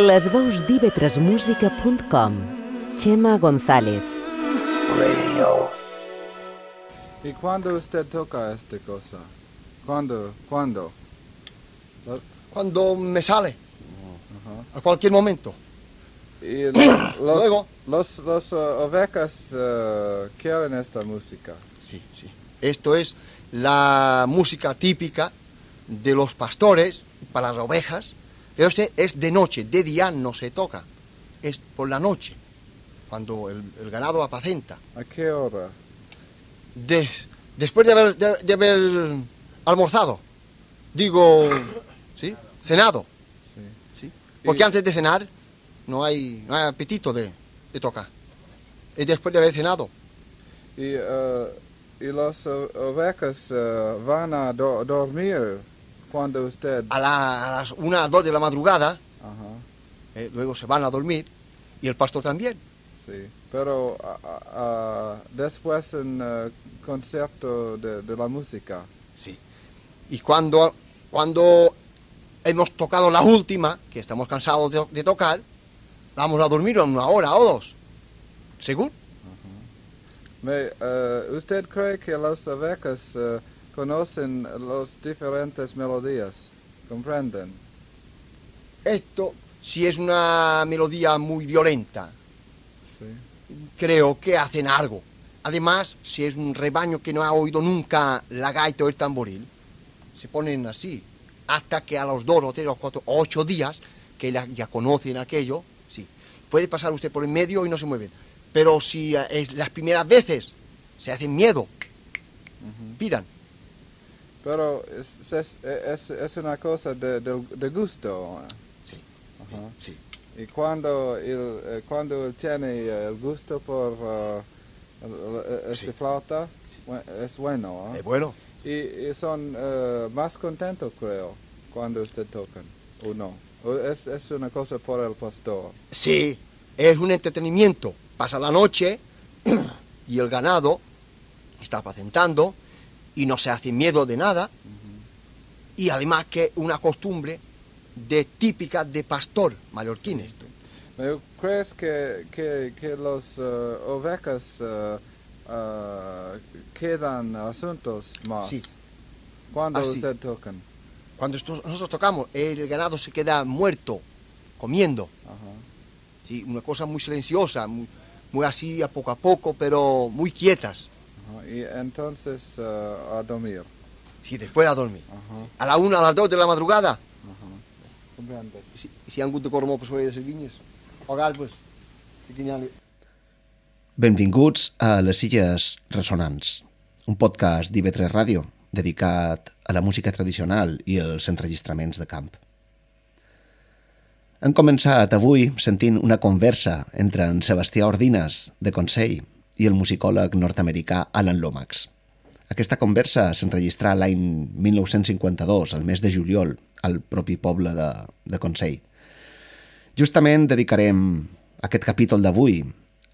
Les veus d'ivetresmusica.com Chema González ¿Y cuándo usted toca esta cosa? ¿Cuándo? ¿Cuándo? Cuando me sale, a cualquier momento. Y los, Luego. los, los, uh, ovecas uh, quieren esta música. Sí, sí. Esto es la música típica de los pastores para las ovejas. Este es de noche, de día no se toca. Es por la noche, cuando el, el ganado apacenta. ¿A qué hora? Des- después de haber, de- de haber almorzado, digo, ¿sí? Cenado. ¿sí? Porque Y- antes de cenar no hay, no hay apetito de, de tocar. Y después de haber cenado. Y, uh, y las uh, ovecas uh, van a do- dormir cuando usted... A, la- a las una, dos de la madrugada, Ajá, eh, luego se van a dormir, y el pastor también. sí. Pero uh, después en uh, concierto de, de la música. Sí. Y cuando, cuando hemos tocado la última, que estamos cansados de, de tocar, vamos a dormir una hora o dos. Según. Me, uh, ¿Usted cree que las ovecas uh, conocen las diferentes melodías? ¿Comprenden? Esto, si es una melodía muy violenta, Sí. creo que hacen algo. Además, si es un rebaño que no ha oído nunca la gaita o el tamboril, se ponen así. Hasta que a los dos o tres o cuatro o ocho días, que la- ya conocen aquello, sí. Puede pasar usted por el medio y no se mueven. Pero si eh, es las primeras veces se hacen miedo, piran. Pero es, es, es, es una cosa de, de, de gusto. Sí, Ajá. sí. Y cuando él, eh, cuando él tiene eh, el gusto por uh, este Sí. flauta, es bueno. Eh, bueno, Y, y son eh, más contentos, creo, cuando usted tocan, ¿o no? ¿O es, es una cosa por el pastor? sí, es un entretenimiento. Pasa la noche y el ganado está apacentando y no se hace miedo de nada. Y además que es una costumbre de típica de pastor mallorquín esto. ¿Crees que, que, que los ovecas eh, eh, quedan asuntos más? Sí. ¿Cuándo Ah, sí. usted tocan? Cuando nosotros tocamos, el ganado se queda muerto, comiendo. Ajá. Sí, una cosa muy silenciosa, muy, muy así a poco a poco, pero muy quietas. Y entonces eh, a dormir. Sí, después a dormir. Ajá. A la una, a las dos de la madrugada, Ajá. Comprendo. si, si han hagut de cormó per sobre de les vinyes, o gal, pues, si ha... Benvinguts a Les Illes Resonants, un podcast d'IV3 Ràdio dedicat a la música tradicional i els enregistraments de camp. Hem començat avui sentint una conversa entre en Sebastià Ordines, de Consell, i el musicòleg nord-americà Alan Lomax. Aquesta conversa s'enregistrà l'any 1952, al mes de juliol, al propi poble de, de Consell. Justament dedicarem aquest capítol d'avui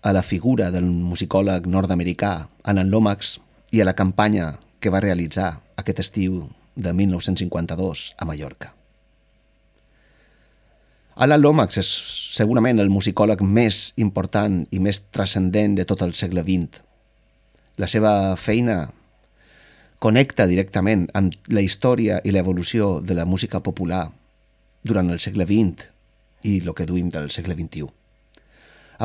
a la figura del musicòleg nord-americà Alan Lomax i a la campanya que va realitzar aquest estiu de 1952 a Mallorca. Alan Lomax és segurament el musicòleg més important i més transcendent de tot el segle XX. La seva feina connecta directament amb la història i l'evolució de la música popular durant el segle XX i el que duim del segle XXI.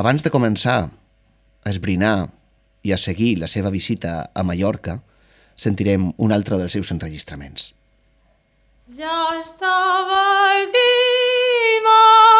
Abans de començar a esbrinar i a seguir la seva visita a Mallorca, sentirem un altre dels seus enregistraments. Ja estava aquí, m'abrasava.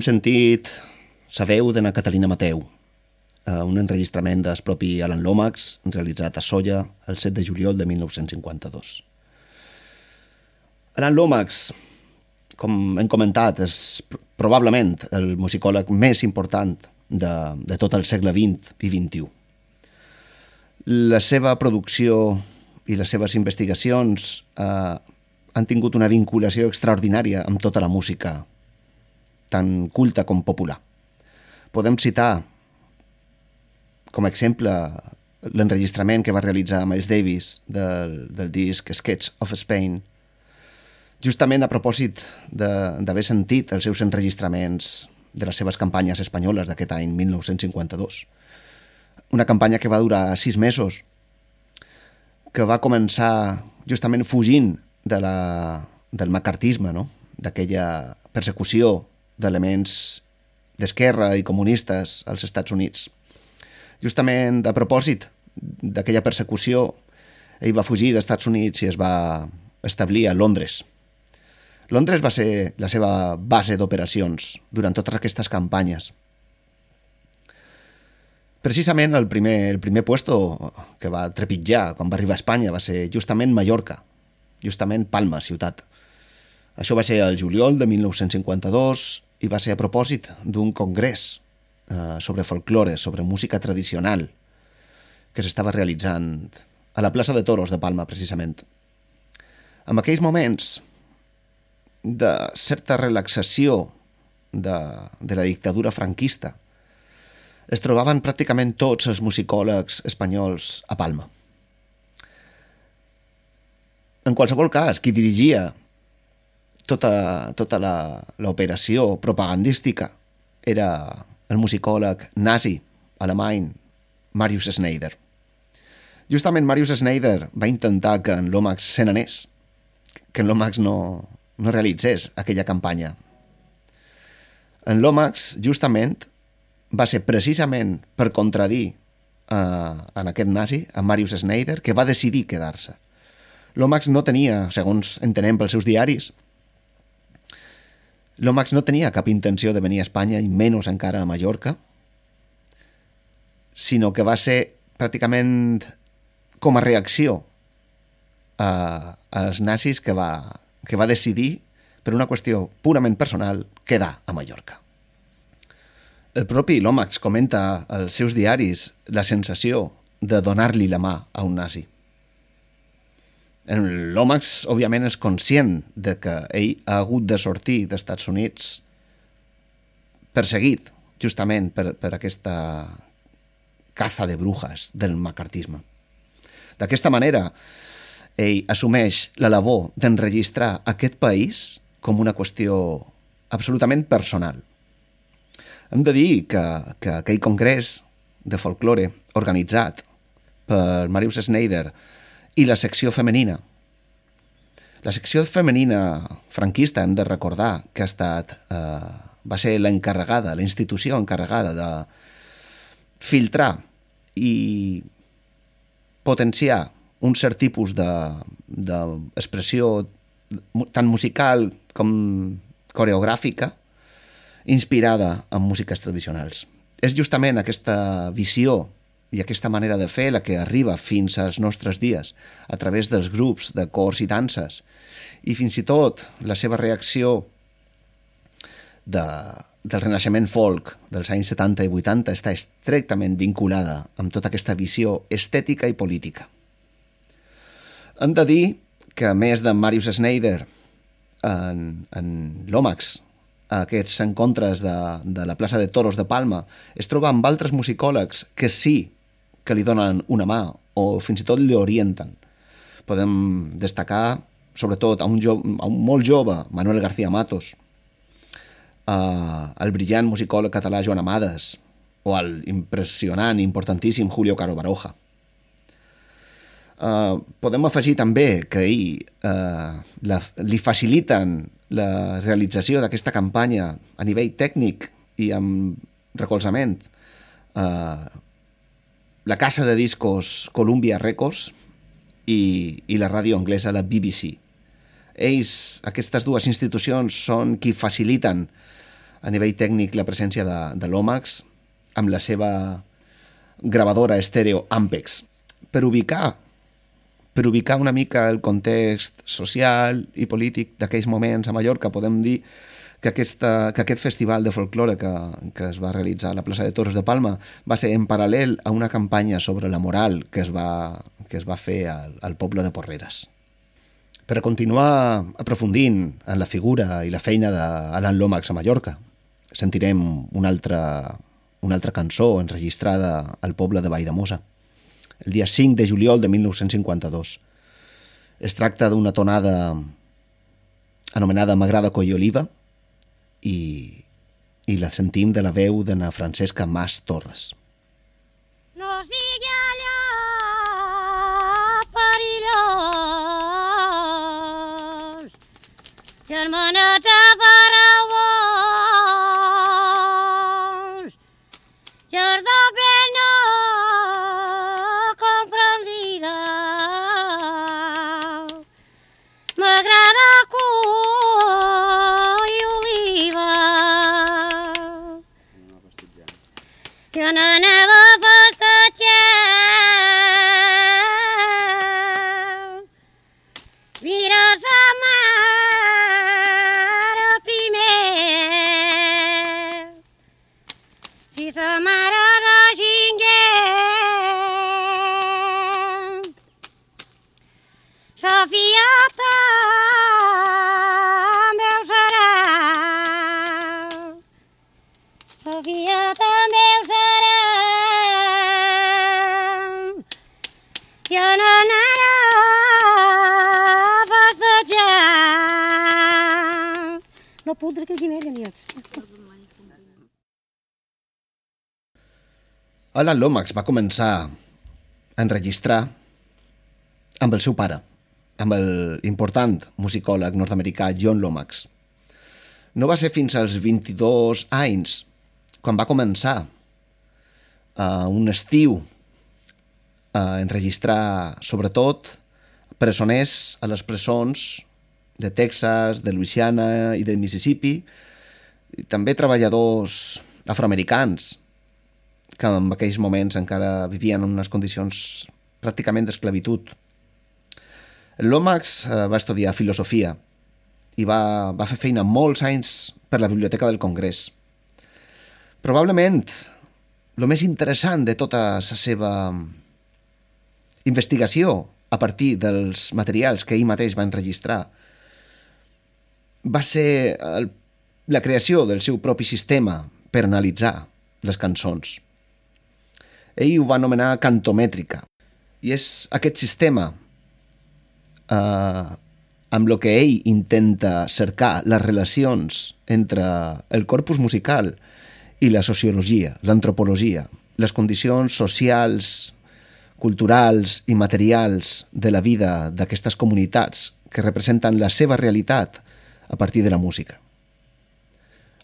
Hem sentit la veu de na Catalina Mateu, eh, un enregistrament del propi Alan Lomax, realitzat a Solla el 7 de juliol de 1952. Alan Lomax, com hem comentat, és probablement el musicòleg més important de, de tot el segle XX i XXI. La seva producció i les seves investigacions eh, han tingut una vinculació extraordinària amb tota la música, tan culta com popular. Podem citar com a exemple l'enregistrament que va realitzar Miles Davis del, del disc Sketch of Spain, justament a propòsit d'haver sentit els seus enregistraments de les seves campanyes espanyoles d'aquest any 1952. Una campanya que va durar sis mesos, que va començar justament fugint de la, del macartisme, no? d'aquella persecució d'elements d'esquerra i comunistes als Estats Units. Justament a propòsit d'aquella persecució, ell va fugir dels Estats Units i es va establir a Londres. Londres va ser la seva base d'operacions durant totes aquestes campanyes. Precisament el primer, el primer puesto que va trepitjar quan va arribar a Espanya va ser justament Mallorca, justament Palma, ciutat. Això va ser el juliol de 1952 i va ser a propòsit d'un congrés eh, sobre folklore, sobre música tradicional, que s'estava realitzant a la plaça de Toros de Palma, precisament. En aquells moments de certa relaxació de, de la dictadura franquista, es trobaven pràcticament tots els musicòlegs espanyols a Palma. En qualsevol cas, qui dirigia tota, tota l'operació propagandística era el musicòleg nazi alemany Marius Schneider. Justament Marius Schneider va intentar que en Lomax se n'anés, que en Lomax no, no realitzés aquella campanya. En Lomax, justament, va ser precisament per contradir eh, en aquest nazi, a Marius Schneider, que va decidir quedar-se. Lomax no tenia, segons entenem pels seus diaris, Lomax no tenia cap intenció de venir a Espanya i menys encara a Mallorca, sinó que va ser pràcticament com a reacció a, als nazis que va, que va decidir, per una qüestió purament personal, quedar a Mallorca. El propi Lomax comenta als seus diaris la sensació de donar-li la mà a un nazi. L'Omax, òbviament, és conscient de que ell ha hagut de sortir dels Estats Units perseguit justament per, per aquesta caza de brujas del macartisme. D'aquesta manera, ell assumeix la labor d'enregistrar aquest país com una qüestió absolutament personal. Hem de dir que, que aquell congrés de folklore organitzat per Marius Schneider i la secció femenina. La secció femenina franquista, hem de recordar que ha estat, eh, va ser l'encarregada, la institució encarregada de filtrar i potenciar un cert tipus d'expressió de, tant musical com coreogràfica inspirada en músiques tradicionals. És justament aquesta visió i aquesta manera de fer la que arriba fins als nostres dies, a través dels grups de cors i danses, i fins i tot la seva reacció de, del renaixement folk dels anys 70 i 80 està estretament vinculada amb tota aquesta visió estètica i política. Hem de dir que, a més de Marius Schneider en, en Lomax, a aquests encontres de, de la plaça de Toros de Palma, es troba amb altres musicòlegs que sí que li donen una mà o fins i tot li orienten. Podem destacar, sobretot, a un, jo, a un molt jove, Manuel García Matos, uh, el brillant musicòleg català Joan Amades o el impressionant, importantíssim Julio Caro Baroja. Uh, podem afegir també que ell uh, la, li faciliten la realització d'aquesta campanya a nivell tècnic i amb recolzament uh, la casa de discos Columbia Records i, i la ràdio anglesa, la BBC. Ells, aquestes dues institucions, són qui faciliten a nivell tècnic la presència de, de l'Omax amb la seva gravadora estèreo Ampex per ubicar per ubicar una mica el context social i polític d'aquells moments a Mallorca, podem dir que, aquesta, que aquest festival de folklore que, que es va realitzar a la plaça de Toros de Palma va ser en paral·lel a una campanya sobre la moral que es va, que es va fer al, al poble de Porreres. Per continuar aprofundint en la figura i la feina d'Alan Lomax a Mallorca, sentirem una altra, una altra cançó enregistrada al poble de Valldemosa el dia 5 de juliol de 1952. Es tracta d'una tonada anomenada M'agrada coll oliva i, i la sentim de la veu de na Francesca Mas Torres. No sigui allò perillós, germaneta paraulós, Alan Lomax va començar a enregistrar amb el seu pare, amb l'important musicòleg nord-americà John Lomax. No va ser fins als 22 anys quan va començar a un estiu a enregistrar sobretot presoners a les presons de Texas, de Louisiana i de Mississippi, i també treballadors afroamericans que en aquells moments encara vivien en unes condicions pràcticament d'esclavitud. Lomax eh, va estudiar filosofia i va, va fer feina molts anys per la Biblioteca del Congrés. Probablement el més interessant de tota la seva investigació a partir dels materials que ell mateix va enregistrar va ser el, la creació del seu propi sistema per analitzar les cançons. Ell ho va anomenar cantomètrica. I és aquest sistema eh, amb el que ell intenta cercar les relacions entre el corpus musical i la sociologia, l'antropologia, les condicions socials, culturals i materials de la vida d'aquestes comunitats que representen la seva realitat a partir de la música.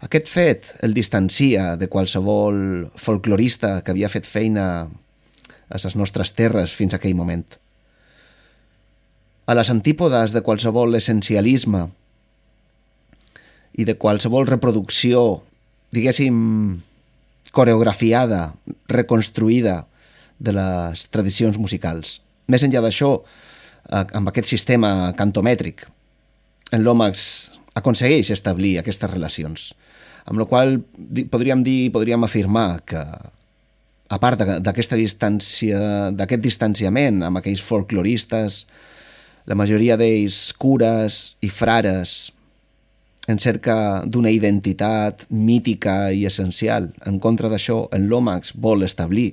Aquest fet el distancia de qualsevol folclorista que havia fet feina a les nostres terres fins a aquell moment. A les antípodes de qualsevol essencialisme i de qualsevol reproducció, diguéssim, coreografiada, reconstruïda de les tradicions musicals. Més enllà d'això, amb aquest sistema cantomètric, en Lomax aconsegueix establir aquestes relacions, amb la qual podríem dir, podríem afirmar que a part d'aquesta distància, d'aquest distanciament amb aquells folcloristes, la majoria d'ells cures i frares en cerca d'una identitat mítica i essencial. En contra d'això, en Lomax vol establir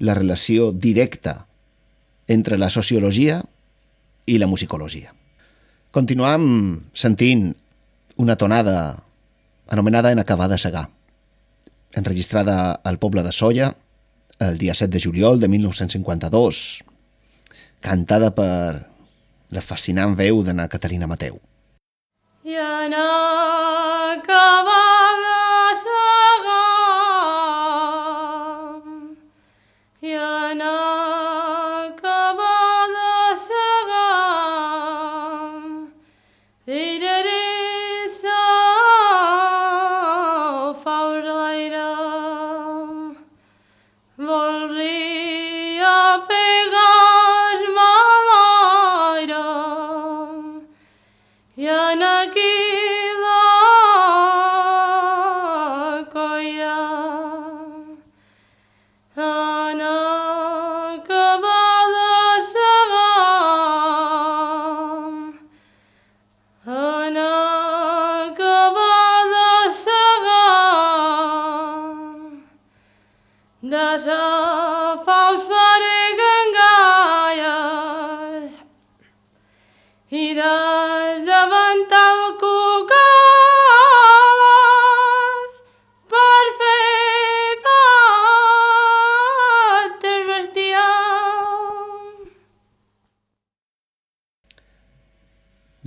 la relació directa entre la sociologia i la musicologia. Continuam sentint una tonada anomenada En acabar de segar, enregistrada al poble de Solla el dia 7 de juliol de 1952, cantada per la fascinant veu de na Catalina Mateu. I en acabar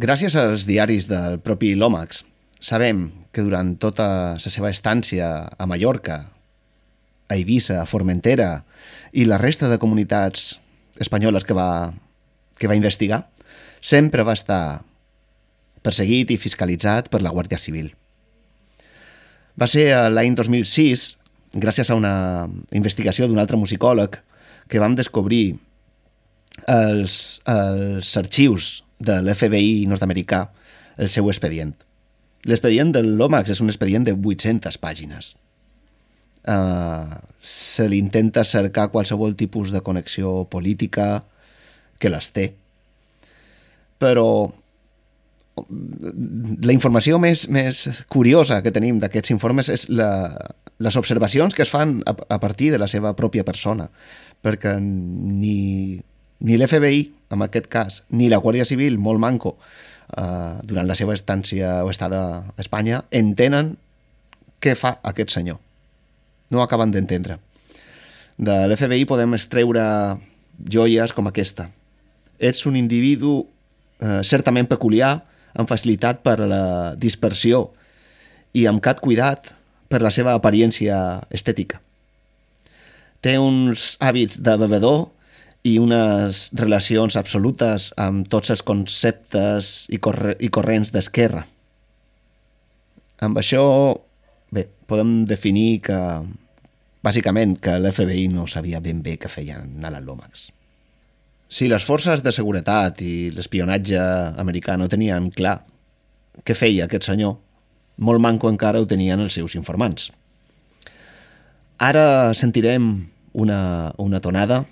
Gràcies als diaris del propi Lomax, sabem que durant tota la seva estància a Mallorca, a Eivissa, a Formentera i la resta de comunitats espanyoles que va, que va investigar, sempre va estar perseguit i fiscalitzat per la Guàrdia Civil. Va ser l'any 2006, gràcies a una investigació d'un altre musicòleg, que vam descobrir els, els arxius de l'FBI nord-americà el seu expedient. L'expedient del Lomax és un expedient de 800 pàgines. Uh, se li intenta cercar qualsevol tipus de connexió política que les té. Però la informació més, més curiosa que tenim d'aquests informes és la, les observacions que es fan a, a partir de la seva pròpia persona, perquè ni, ni l'FBI, en aquest cas, ni la Guàrdia Civil, molt manco, eh, durant la seva estància o estada a Espanya, entenen què fa aquest senyor. No acaben d'entendre. De l'FBI podem extreure joies com aquesta. Ets un individu eh, certament peculiar, amb facilitat per la dispersió i amb cap cuidat per la seva apariència estètica. Té uns hàbits de bevedor i unes relacions absolutes amb tots els conceptes i, corre i corrents d'esquerra. Amb això, bé, podem definir que, bàsicament, que l'FBI no sabia ben bé què feien a Lomax. Si les forces de seguretat i l'espionatge americà no tenien clar què feia aquest senyor, molt manco encara ho tenien els seus informants. Ara sentirem una, una tonada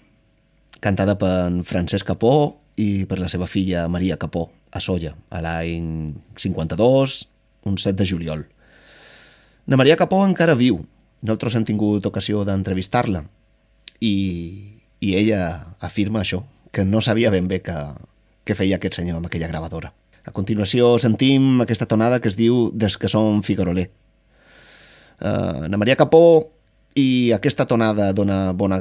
cantada per Francesc Capó i per la seva filla Maria Capó a Solla, a l'any 52, un 7 de juliol. Na Maria Capó encara viu. Nosaltres hem tingut ocasió d'entrevistar-la i, i ella afirma això, que no sabia ben bé què, feia aquest senyor amb aquella gravadora. A continuació sentim aquesta tonada que es diu Des que som Figueroler. Uh, na Maria Capó i aquesta tonada dona bona,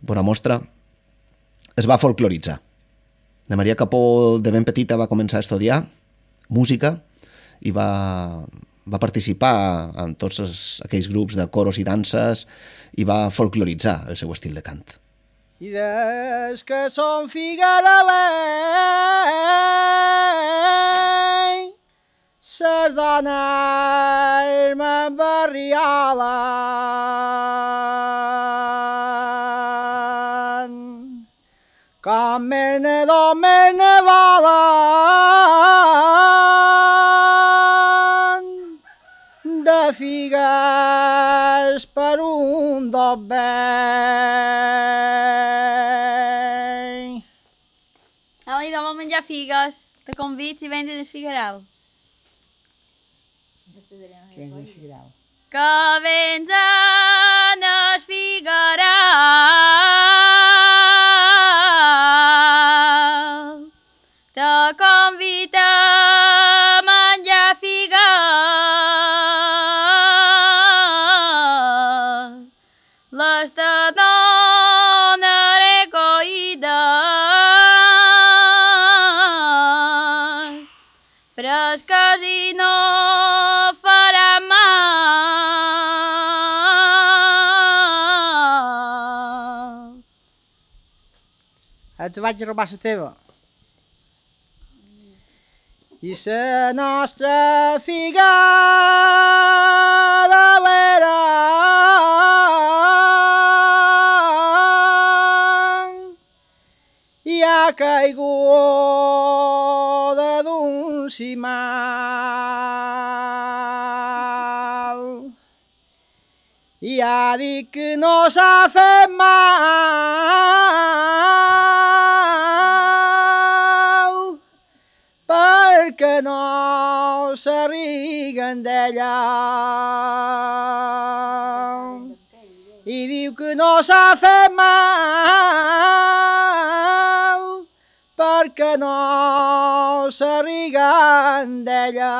bona mostra es va folcloritzar. Na Maria Capó de ben petita va començar a estudiar música i va, va participar en tots els, aquells grups de coros i danses i va folcloritzar el seu estil de cant. I des que som Figueroler, Sardana m'embarrialen. só bem. Além do homem já figas, te convido e vens desfigurá-lo. Que de desfigurá-lo. Et vaig robar la teva. I la nostra figueralera i ha caigut d'un si mal. Ja dic que no s'ha fet mal, perquè no s'arriguen d'ella. I diu que no s'ha fet mal, perquè no s'arriguen d'ella.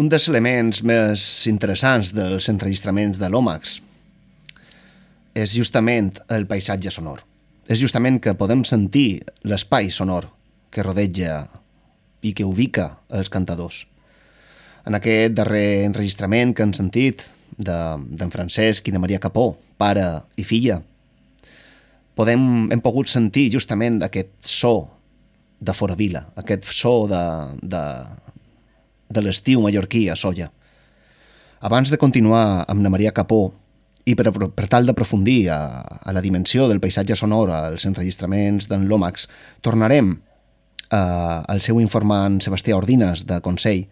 Un dels elements més interessants dels enregistraments de l'Òmax és justament el paisatge sonor. És justament que podem sentir l'espai sonor que rodeja i que ubica els cantadors. En aquest darrer enregistrament que han sentit d'en de, Francesc i de Maria Capó, pare i filla, podem, hem pogut sentir justament aquest so de Fora Vila, aquest so de, de, de l'estiu mallorquí a Solla. Abans de continuar amb la Maria Capó i per, per tal d'aprofundir a, a la dimensió del paisatge sonor als enregistraments d'en Lomax, tornarem uh, al seu informant Sebastià Ordines de Consell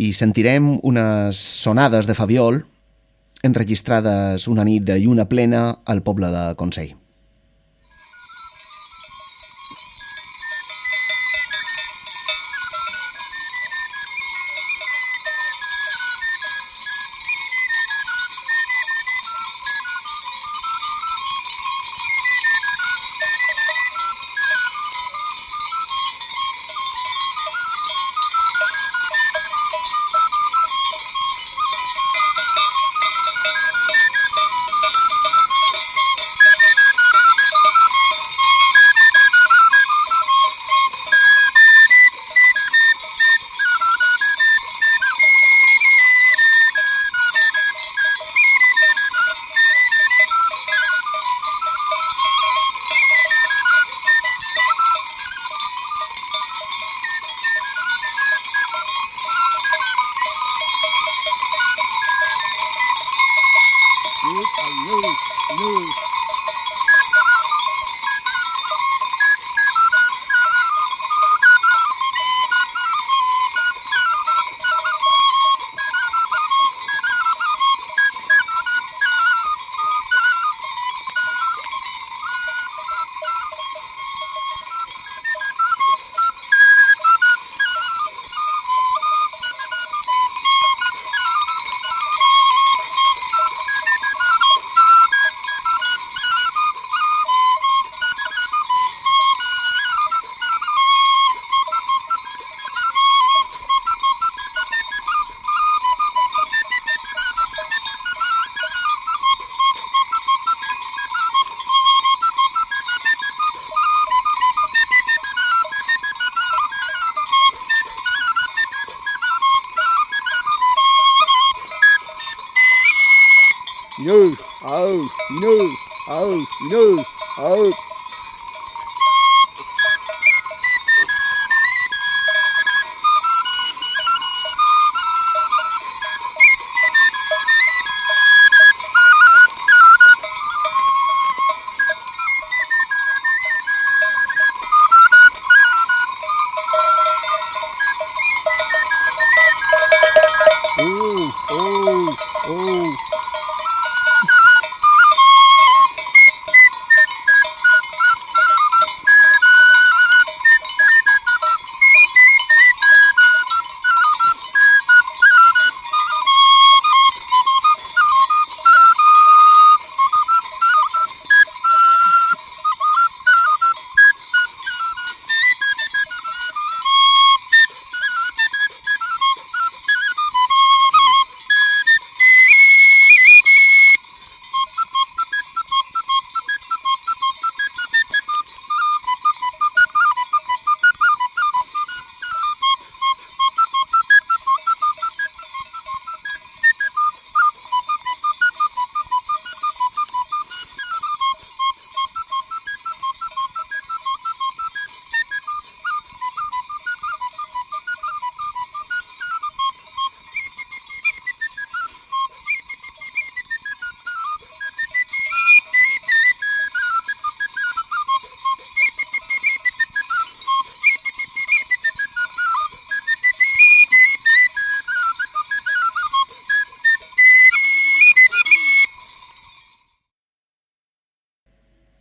i sentirem unes sonades de Fabiol enregistrades una nit de lluna plena al poble de Consell.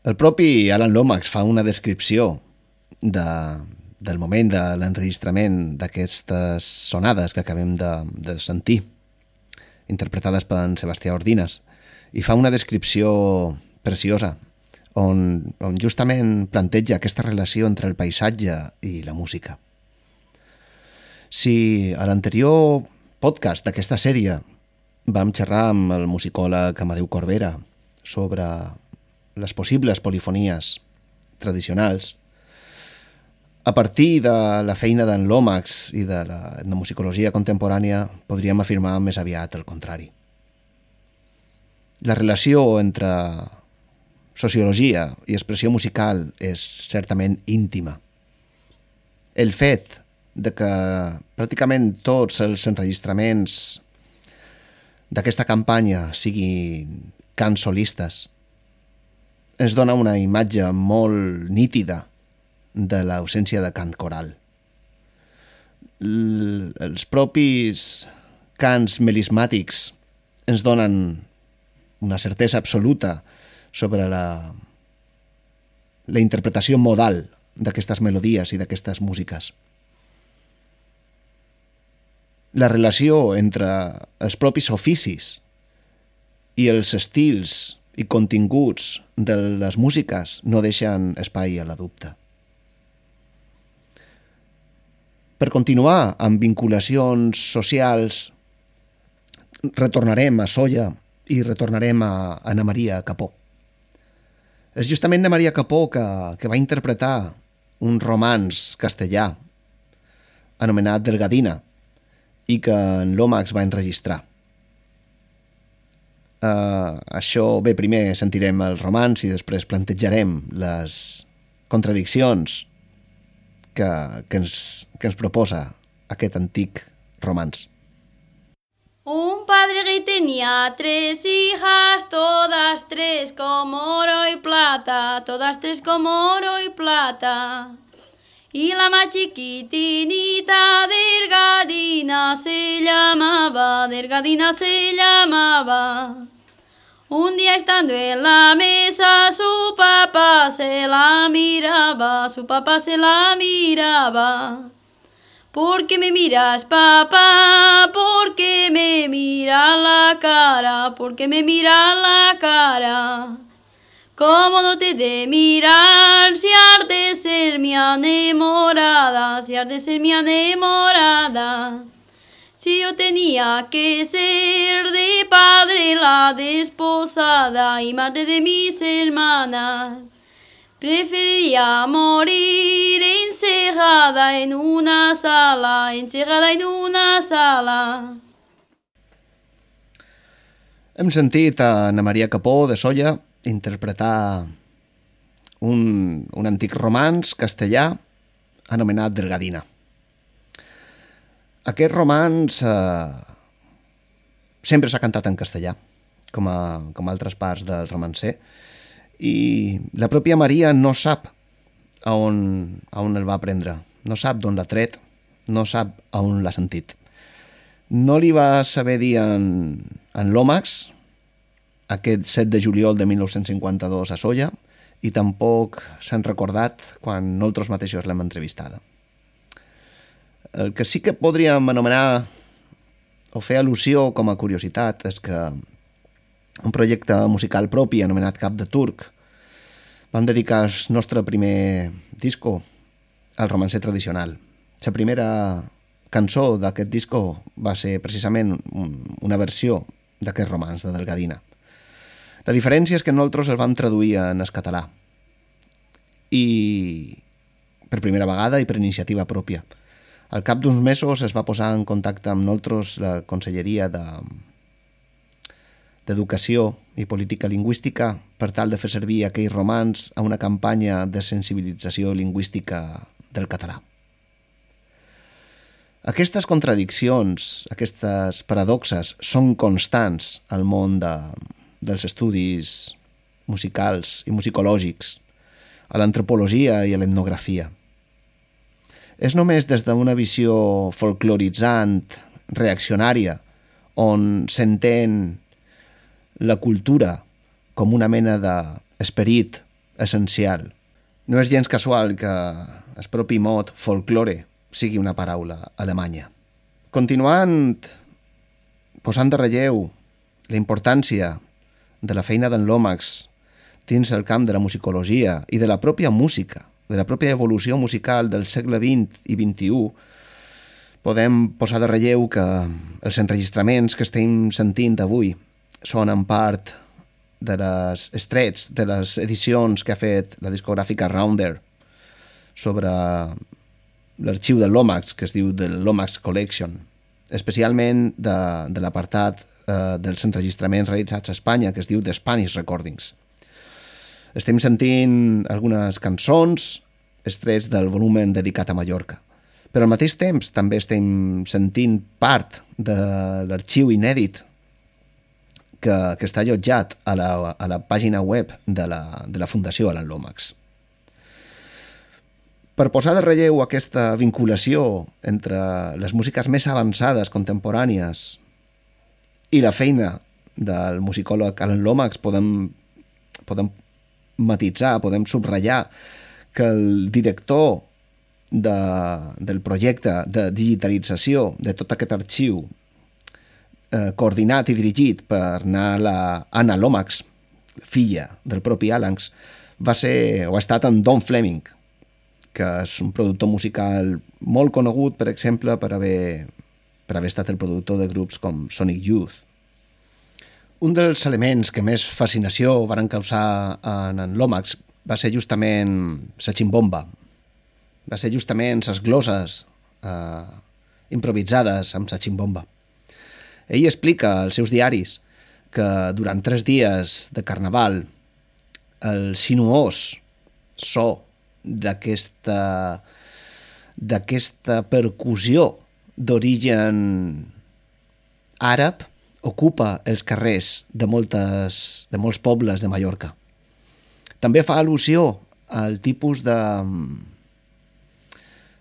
El propi Alan Lomax fa una descripció de, del moment de l'enregistrament d'aquestes sonades que acabem de, de sentir, interpretades per en Sebastià Ordines, i fa una descripció preciosa on, on justament planteja aquesta relació entre el paisatge i la música. Si a l'anterior podcast d'aquesta sèrie vam xerrar amb el musicòleg Amadeu Corbera sobre les possibles polifonies tradicionals, a partir de la feina d'en Lomax i de la etnomusicologia contemporània podríem afirmar més aviat el contrari. La relació entre sociologia i expressió musical és certament íntima. El fet de que pràcticament tots els enregistraments d'aquesta campanya siguin cants solistes ens dona una imatge molt nítida de l'ausència de cant coral. L els propis cants melismàtics ens donen una certesa absoluta sobre la, la interpretació modal d'aquestes melodies i d'aquestes músiques. La relació entre els propis oficis i els estils i continguts de les músiques no deixen espai a la dubte. Per continuar amb vinculacions socials, retornarem a Solla i retornarem a Ana Maria Capó. És justament de Maria Capó que, que va interpretar un romans castellà anomenat Delgadina i que en Lomax va enregistrar. Uh, això, bé, primer sentirem el romans i després plantejarem les contradiccions que, que, ens, que ens proposa aquest antic romans. Un padre que tenía tres hijas, todas tres como oro y plata, todas tres como oro y plata. Y la más chiquitinita, Delgadina se llamaba, Delgadina se llamaba. Un día estando en la mesa, su papá se la miraba, su papá se la miraba. ¿Por qué me miras, papá? ¿Por qué me mira la cara? ¿Por qué me mira la cara? ¿Cómo no te de mirar si has de ser mi enamorada? Si has de ser mi enamorada. Si yo tenía que ser de padre la desposada y madre de mis hermanas. Preferiría morir encerrada en una sala, encerrada en una sala. Hem sentit Ana Maria Capó de Solla interpretar un, un antic romans castellà anomenat Delgadina. Aquest romans eh, sempre s'ha cantat en castellà, com a, com a altres parts del romancer, i la pròpia Maria no sap a on, a on el va aprendre, no sap d'on l'ha tret, no sap a on l'ha sentit. No li va saber dir en, en Lomax, aquest 7 de juliol de 1952 a Solla, i tampoc s'han recordat quan nosaltres mateixos l'hem entrevistada. El que sí que podríem anomenar o fer al·lusió com a curiositat és que un projecte musical propi anomenat Cap de Turc vam dedicar el nostre primer disco al romancer tradicional. La primera cançó d'aquest disco va ser precisament una versió d'aquest romans de Delgadina. La diferència és que nosaltres el vam traduir en el català i per primera vegada i per iniciativa pròpia. Al cap d'uns mesos es va posar en contacte amb nosaltres la Conselleria de d'Educació i Política Lingüística per tal de fer servir aquells romans a una campanya de sensibilització lingüística del català. Aquestes contradiccions, aquestes paradoxes, són constants al món de, dels estudis musicals i musicològics, a l'antropologia i a l'etnografia. És només des d'una visió folcloritzant, reaccionària, on s'entén la cultura com una mena d'esperit essencial. No és gens casual que el propi mot folklore sigui una paraula alemanya. Continuant posant de relleu la importància de la feina d'en Lomax dins el camp de la musicologia i de la pròpia música, de la pròpia evolució musical del segle XX i XXI, podem posar de relleu que els enregistraments que estem sentint avui són en part de les estrets de les edicions que ha fet la discogràfica Rounder sobre l'arxiu de Lomax, que es diu The Lomax Collection, especialment de, de l'apartat eh, dels enregistraments realitzats a Espanya, que es diu The Spanish Recordings. Estem sentint algunes cançons estrets del volumen dedicat a Mallorca. Però al mateix temps també estem sentint part de l'arxiu inèdit que, que està allotjat a la, a la pàgina web de la, de la Fundació Alan Lomax. Per posar de relleu aquesta vinculació entre les músiques més avançades contemporànies i la feina del musicòleg Alan Lomax podem, podem matitzar, podem subratllar que el director de, del projecte de digitalització de tot aquest arxiu eh, coordinat i dirigit per la Anna Lomax, filla del propi Alanx, va ser o ha estat en Don Fleming, que és un productor musical molt conegut, per exemple, per haver, per haver estat el productor de grups com Sonic Youth. Un dels elements que més fascinació van causar en en Lomax va ser justament la ximbomba. Va ser justament les gloses eh, improvisades amb la ximbomba. Ell explica als seus diaris que durant tres dies de carnaval el sinuós so d'aquesta d'aquesta percussió d'origen àrab ocupa els carrers de, moltes, de molts pobles de Mallorca. També fa al·lusió al tipus de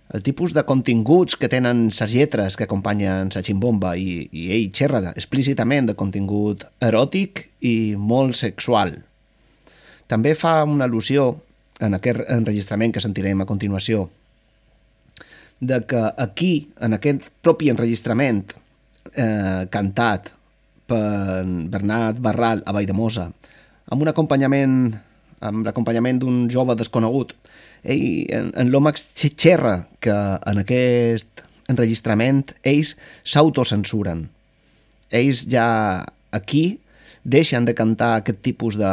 el tipus de continguts que tenen les lletres que acompanyen la ximbomba i, i ell xerra explícitament de contingut eròtic i molt sexual. També fa una al·lusió en aquest enregistrament que sentirem a continuació de que aquí, en aquest propi enregistrament eh, cantat per Bernat Barral a Valldemosa, amb un acompanyament amb l'acompanyament d'un jove desconegut. Ell, en, en l'Omax xerra que en aquest enregistrament ells s'autocensuren. Ells ja aquí deixen de cantar aquest tipus de,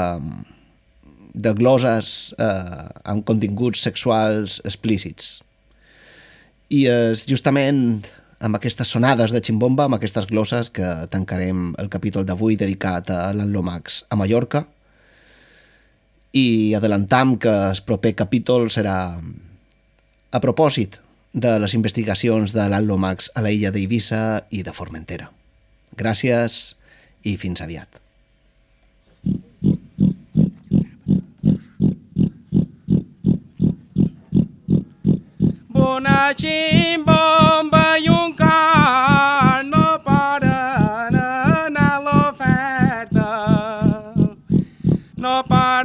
de gloses eh, amb continguts sexuals explícits. I és justament amb aquestes sonades de ximbomba, amb aquestes glosses, que tancarem el capítol d'avui dedicat a Alan Lomax a Mallorca. I adelantam que el proper capítol serà a propòsit de les investigacions de l'Alan Lomax a la illa d'Eivissa i de Formentera. Gràcies i fins aviat. Bona ximbomba i un cor no poden